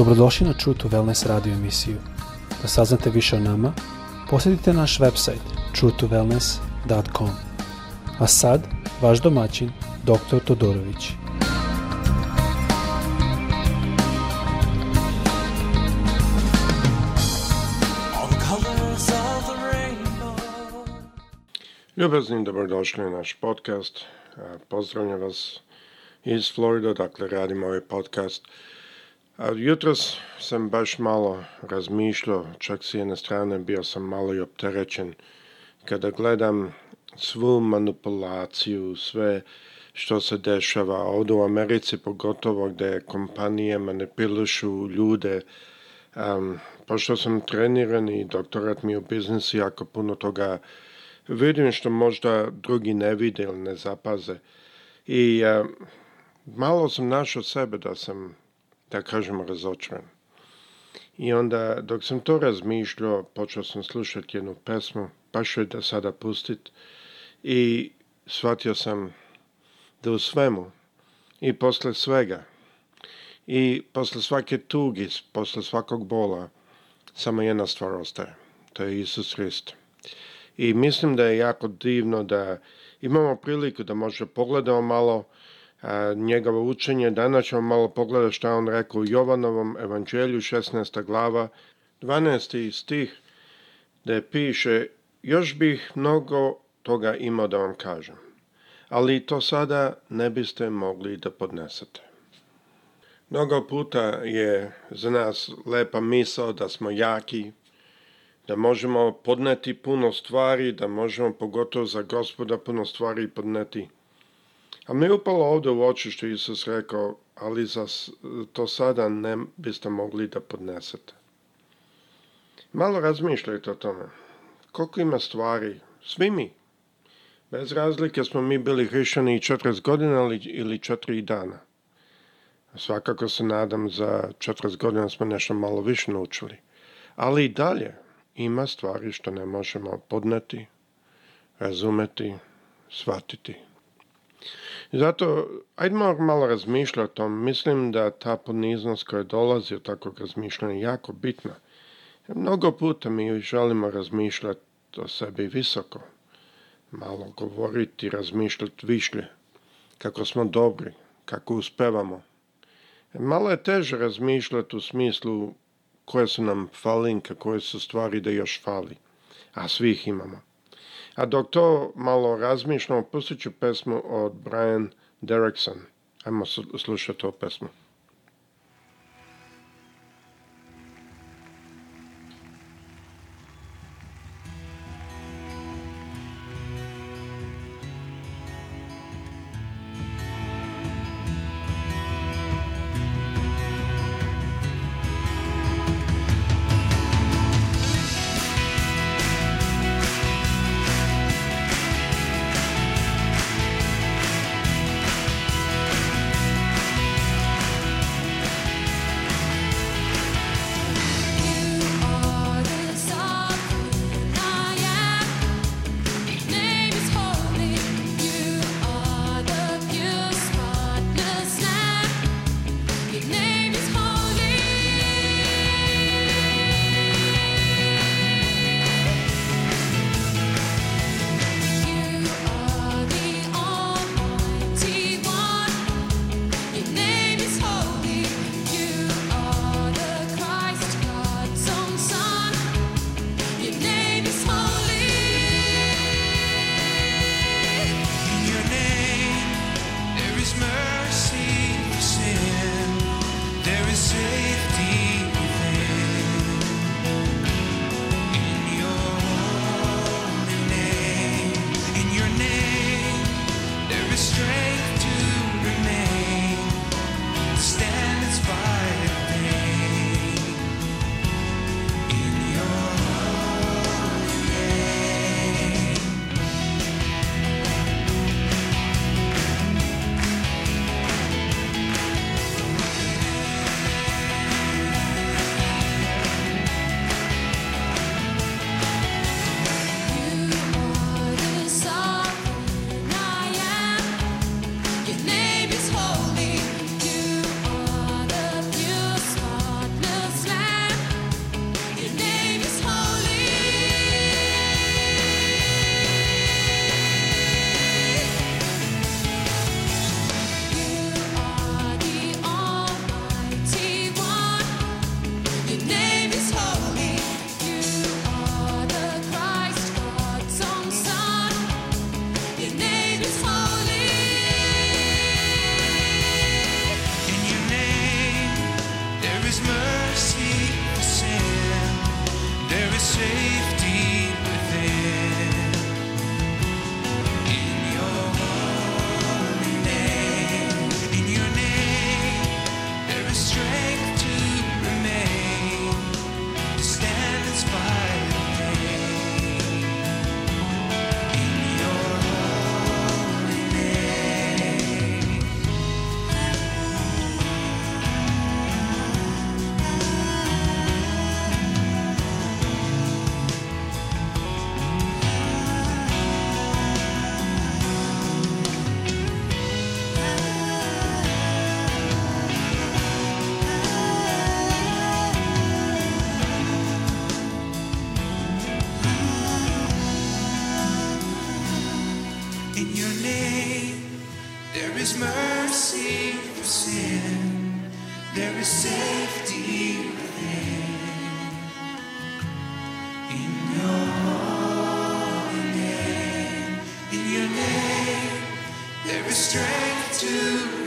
Dobrodošli na True to Wellness radio emisiju. Da saznate više o nama, posjetite naš website truetowellness.com. A sad, vaš domaćin, dr. Todorović. Ljubazni, dobrodošli na naš podcast. Pozdravljam vas iz Florida, dakle radimo ovaj podcast a jutros sam baš malo razmišljao, čak s jedne strane bio sam malo i opterećen kada gledam svu manipulaciju, sve što se dešava ovdje u Americi, pogotovo gdje kompanije manipulišu ljude. Um, pošto sam treniran i doktorat mi u biznisu, jako puno toga vidim što možda drugi ne vide ili ne zapaze. I malo sam našao sebe da sam da kažem, razočaran. I onda, dok sam to razmišljao, počeo sam slušati jednu pesmu, baš je da sada pustit, i shvatio sam da u svemu i posle svega i posle svake tugi, posle svakog bola, samo jedna stvar ostaje. To je Isus Hrist. I mislim da je jako divno da imamo priliku da možemo pogledamo malo njegovo učenje. Danas ćemo malo pogledati šta on rekao u Jovanovom evanđelju 16. glava 12. stih da piše još bih mnogo toga imao da vam kažem, ali to sada ne biste mogli da podnesete. Mnogo puta je za nas lepa misao da smo jaki, da možemo podneti puno stvari, da možemo pogotovo za gospoda puno stvari podneti. A mi je upalo ovdje u oči što Isus rekao, ali za to sada ne biste mogli da podnesete. Malo razmišljajte o tome. Koliko ima stvari? Svi mi. Bez razlike smo mi bili i 40 godina ili 4 dana. Svakako se nadam za 40 godina smo nešto malo više naučili. Ali i dalje ima stvari što ne možemo podneti, razumeti, shvatiti. Zato, ajdemo malo razmišljati o tom. Mislim da ta poniznost koja dolazi od takvog razmišljanja je jako bitna. Mnogo puta mi želimo razmišljati o sebi visoko. Malo govoriti, razmišljati višlje. Kako smo dobri, kako uspevamo. Malo je teže razmišljati u smislu koje su nam falinke, koje su stvari da još fali. A svih imamo. A dok to malo razmišljamo, pustit ću pesmu od Brian Derrickson. Ajmo slušati ovu pesmu. Your name There is safety within. In your name, in your name, there is strength to.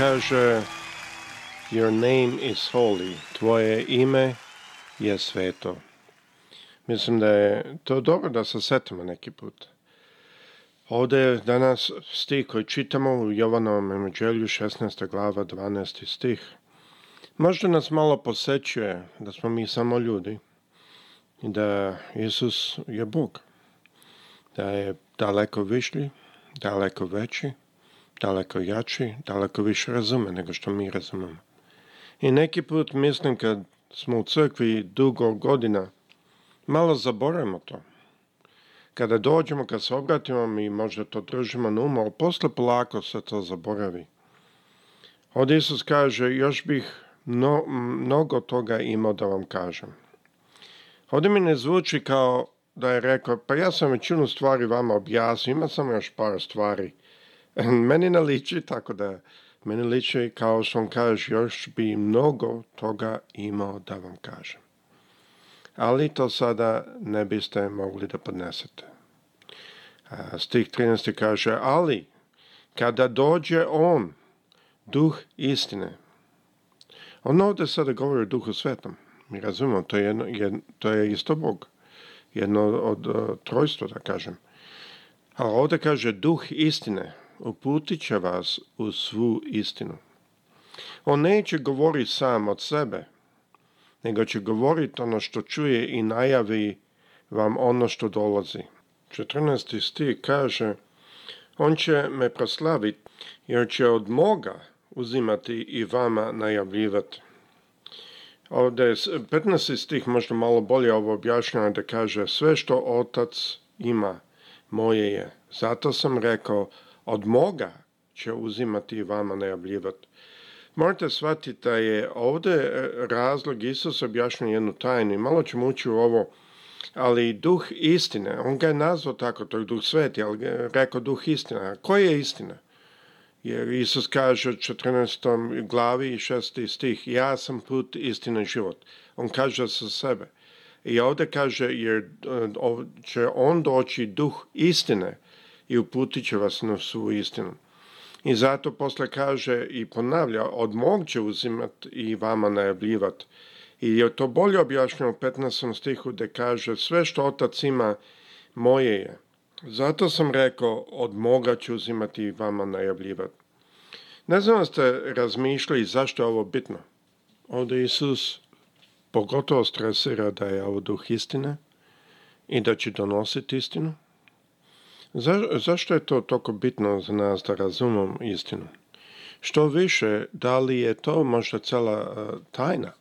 kaže Your name is holy, tvoje ime je sveto. Mislim da je to dobro da se setimo neki put. Ovdje je danas stih koji čitamo u Jovanovom evanđelju 16. glava 12. stih. Možda nas malo posećuje da smo mi samo ljudi i da Isus je Bog, da je daleko višlji, daleko veći, daleko jači, daleko više razume nego što mi razumemo. I neki put mislim kad smo u crkvi dugo godina, malo zaboravimo to. Kada dođemo, kad se obratimo, mi možda to držimo na umu, ali posle polako se to zaboravi. Ovdje Isus kaže, još bih mnogo toga imao da vam kažem. Ovdje mi ne zvuči kao da je rekao, pa ja sam većinu stvari vama objasnio, ima samo još par stvari Meni ne liči, tako da meni liči, kao što on kaže, još bi mnogo toga imao da vam kažem. Ali to sada ne biste mogli da podnesete. Stih 13. kaže, ali kada dođe on, duh istine, on ovdje sada govori o duhu svetom. Mi razumemo, to je, to je isto Bog. Jedno od trojstva, da kažem. Ali ovdje kaže duh istine uputit će vas u svu istinu. On neće govoriti sam od sebe, nego će govoriti ono što čuje i najavi vam ono što dolazi. 14. stih kaže On će me proslaviti, jer će od moga uzimati i vama najavljivati. Ovdje 15. stih možda malo bolje ovo objašnjeno da kaže sve što otac ima moje je. Zato sam rekao od moga će uzimati i vama najavljivati. Morate shvatiti da je ovdje e, razlog Isus objašnjuje jednu tajnu i malo ćemo ući u ovo, ali duh istine, on ga je nazvao tako, to je duh sveti, ali rekao duh istine. A koja je istina? Jer Isus kaže u 14. glavi i 6. stih, ja sam put istine život. On kaže sa sebe. I ovdje kaže, jer e, će on doći duh istine, i uputit će vas na svu istinu. I zato posle kaže i ponavlja, od mog će uzimat i vama najavljivat. I je to bolje objašnjeno u 15. stihu gde kaže sve što otac ima moje je. Zato sam rekao od moga ću uzimati i vama najavljivat. Ne znam da ste razmišljali zašto je ovo bitno. Ovdje Isus pogotovo stresira da je ovo duh istine i da će donositi istinu. Za, zašto je to toliko bitno za nas da razumom istinu? Što više, da li je to možda cela e, tajna?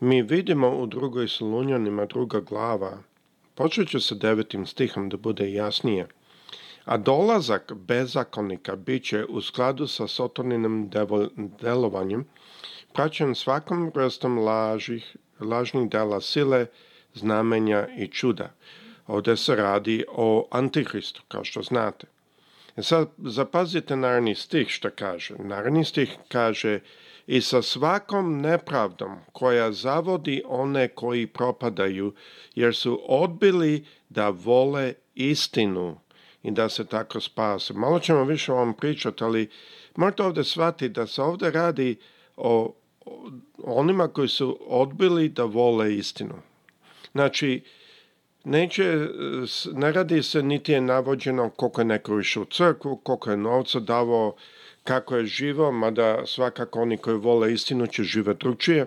Mi vidimo u drugoj Solunjanima druga glava, počet ću sa devetim stihom da bude jasnije, a dolazak bezakonika bit će u skladu sa sotoninim delovanjem, praćen svakom vrstom lažih, lažnih dela sile, znamenja i čuda. Ovdje se radi o antihristu, kao što znate. E sad zapazite Narni stih što kaže. Narni stih kaže i sa svakom nepravdom koja zavodi one koji propadaju, jer su odbili da vole istinu i da se tako spase. Malo ćemo više o ovom pričati, ali morate ovdje shvatiti da se ovdje radi o onima koji su odbili da vole istinu. Znači, Neće, e, ne radi se niti je navođeno koliko je neko išao u crkvu, koliko je novca davo kako je živo, mada svakako oni koji vole istinu će žive drugčije,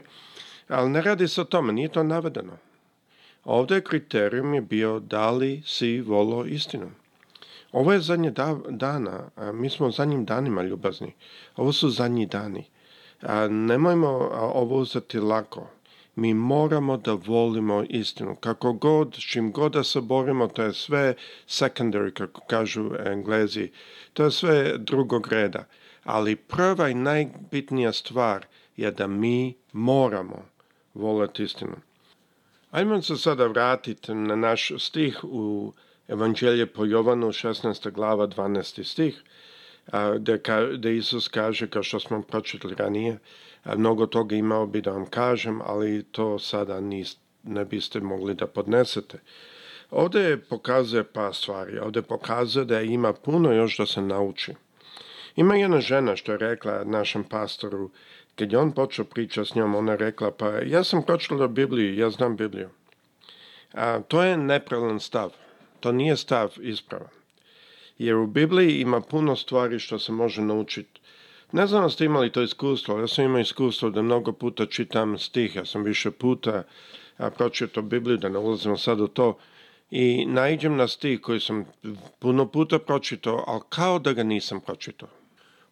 ali ne radi se o tome, nije to navedeno. Ovdje kriterijum je bio da li si volo istinu. Ovo je zadnje dana, mi smo zadnjim danima ljubazni. Ovo su zadnji dani. A nemojmo ovo uzeti lako mi moramo da volimo istinu. Kako god, čim god da se borimo, to je sve secondary, kako kažu englezi. To je sve drugog reda. Ali prva i najbitnija stvar je da mi moramo voliti istinu. Ajmo se sada vratiti na naš stih u Evanđelje po Jovanu 16. glava 12. stih, da Isus kaže, kao što smo pročitali ranije, Mnogo toga imao bi da vam kažem, ali to sada ne biste mogli da podnesete. Ovdje pokazuje pa stvari. Ovdje pokazuje da ima puno još da se nauči. Ima jedna žena što je rekla našem pastoru, kad je on počeo priča s njom, ona je rekla, pa ja sam pročitala Bibliju, ja znam Bibliju. A, to je nepravilan stav. To nije stav ispravan. Jer u Bibliji ima puno stvari što se može naučiti. Ne znam ste imali to iskustvo, ja sam imao iskustvo da mnogo puta čitam stih, ja sam više puta pročito Bibliju, da ne ulazimo sad u to, i naiđem na stih koji sam puno puta pročitao, ali kao da ga nisam pročitao.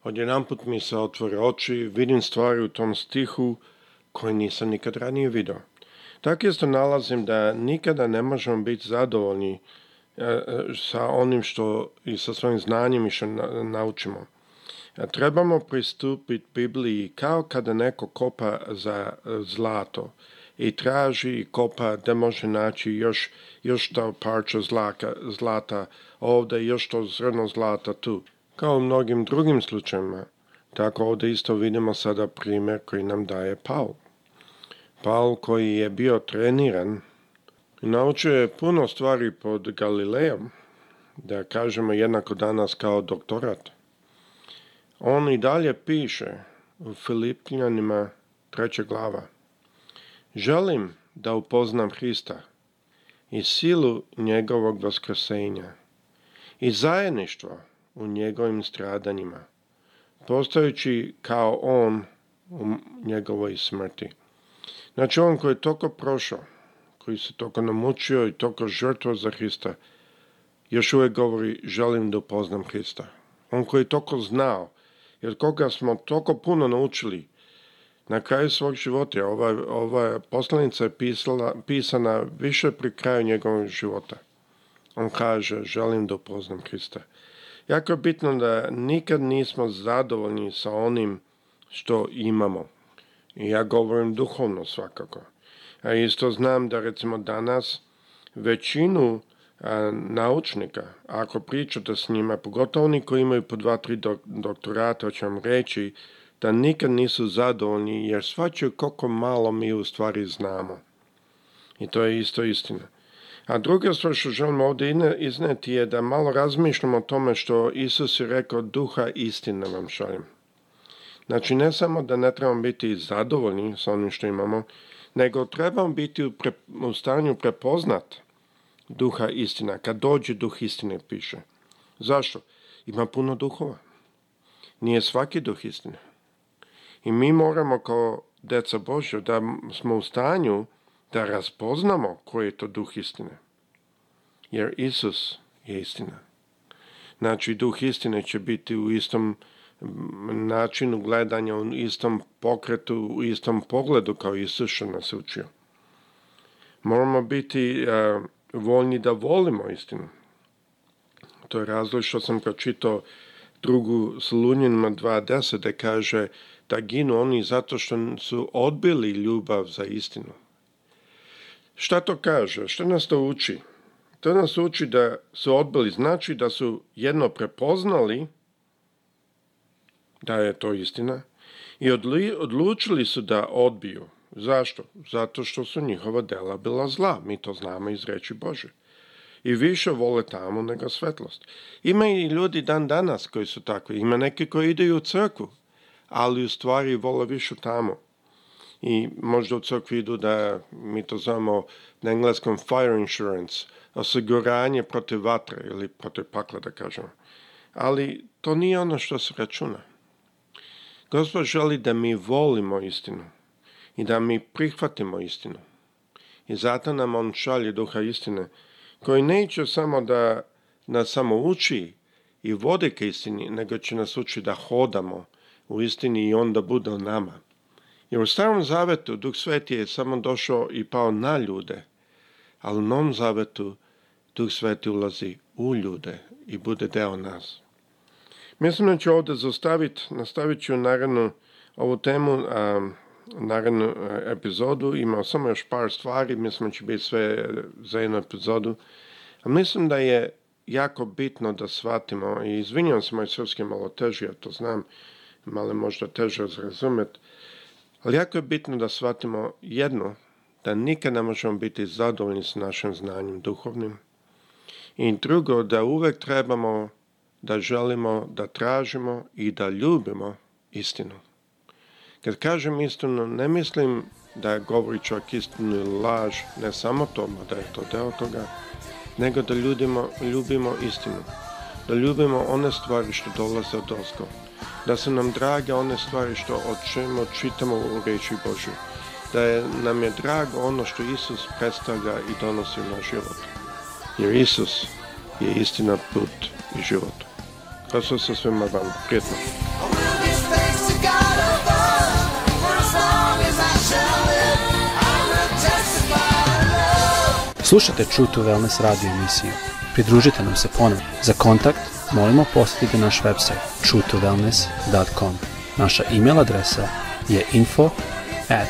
Odjedan put mi se otvore oči, vidim stvari u tom stihu koje nisam nikad ranije vidio. Tako isto nalazim da nikada ne možemo biti zadovoljni e, e, sa onim što i sa svojim znanjem i što naučimo. Trebamo pristupiti Bibliji kao kada neko kopa za e, zlato i traži i kopa da može naći još, još to parče zlata ovdje, još to zrno zlata tu. Kao u mnogim drugim slučajima. Tako ovdje isto vidimo sada primjer koji nam daje Paul. Paul koji je bio treniran, naučio je puno stvari pod Galilejom, da kažemo jednako danas kao doktorat. On i dalje piše u Filipinjanima treća glava. Želim da upoznam Hrista i silu njegovog vaskrsenja i zajedništvo u njegovim stradanjima, postajući kao on u njegovoj smrti. Znači on koji je toliko prošao, koji se toliko namučio i toliko žrtvo za Hrista, još uvijek govori želim da upoznam Hrista. On koji je toliko znao, jer koga smo toliko puno naučili na kraju svog života. Ova, ova poslanica je pisala, pisana više pri kraju njegovog života. On kaže, želim da upoznam Hrista. Jako je bitno da nikad nismo zadovoljni sa onim što imamo. I ja govorim duhovno svakako. A isto znam da recimo danas većinu naučnika, ako pričate s njima, pogotovo oni koji imaju po dva, tri doktorata, hoću vam reći da nikad nisu zadovoljni jer shvaćaju koliko malo mi u stvari znamo. I to je isto istina. A druga stvar što želim ovdje izneti je da malo razmišljamo o tome što Isus je rekao duha istine vam šaljem. Znači ne samo da ne trebamo biti zadovoljni s onim što imamo, nego trebamo biti u, pre, u stanju prepoznati duha istina. Kad dođe duh istine, piše. Zašto? Ima puno duhova. Nije svaki duh istine. I mi moramo kao deca Božja da smo u stanju da razpoznamo koji je to duh istine. Jer Isus je istina. Znači, duh istine će biti u istom načinu gledanja, u istom pokretu, u istom pogledu kao Isus što nas učio. Moramo biti voljni da volimo istinu. To je razlog što sam pročitao drugu slunjenima 2.10 da kaže da ginu oni zato što su odbili ljubav za istinu. Šta to kaže? Što nas to uči? To nas uči da su odbili, znači da su jedno prepoznali da je to istina i odlučili su da odbiju. Zašto? Zato što su njihova dela bila zla, mi to znamo iz reči Bože. I više vole tamo nego svetlost. Ima i ljudi dan danas koji su takvi, ima neki koji idu u crku, ali u stvari vole više tamo. I možda u crkvi idu da, mi to znamo na engleskom fire insurance, osiguranje protiv vatre ili protiv pakla da kažemo. Ali to nije ono što se računa. Gospod želi da mi volimo istinu, i da mi prihvatimo istinu. I zato nam on šalje duha istine, koji neće samo da nas samo uči i vode ka istini, nego će nas uči da hodamo u istini i onda bude u nama. Jer u starom zavetu Duh Sveti je samo došao i pao na ljude, ali u novom zavetu Duh Sveti ulazi u ljude i bude deo nas. Mislim da ću ovdje zastaviti, nastavit ću naravno ovu temu, a Narednu e, epizodu, imao samo još par stvari, mislim da će biti sve za jednu epizodu. A mislim da je jako bitno da shvatimo, i izvinjam se moj srpski malo teži, ja to znam, malo možda teže razumjeti, ali jako je bitno da shvatimo jedno, da nikad ne možemo biti zadovoljni s našim znanjem duhovnim. I drugo, da uvek trebamo da želimo, da tražimo i da ljubimo istinu. Kad kažem istinu, ne mislim da govori čovjek istinu ili laž, ne samo to, da je to deo toga, nego da ljudima ljubimo istinu, da ljubimo one stvari što dolaze od osko, da se nam drage one stvari što o čemu čitamo u reči Božju, da je, nam je drago ono što Isus predstavlja i donosi na život. Jer Isus je istina, put i život. Hvala što svima vam Prijetno. Slušajte True to Wellness radio emisiju. Pridružite nam se ponovno. Za kontakt molimo posjetite naš website truetowellness.com. Naša e adresa je info at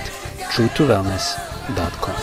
truetowellness.com.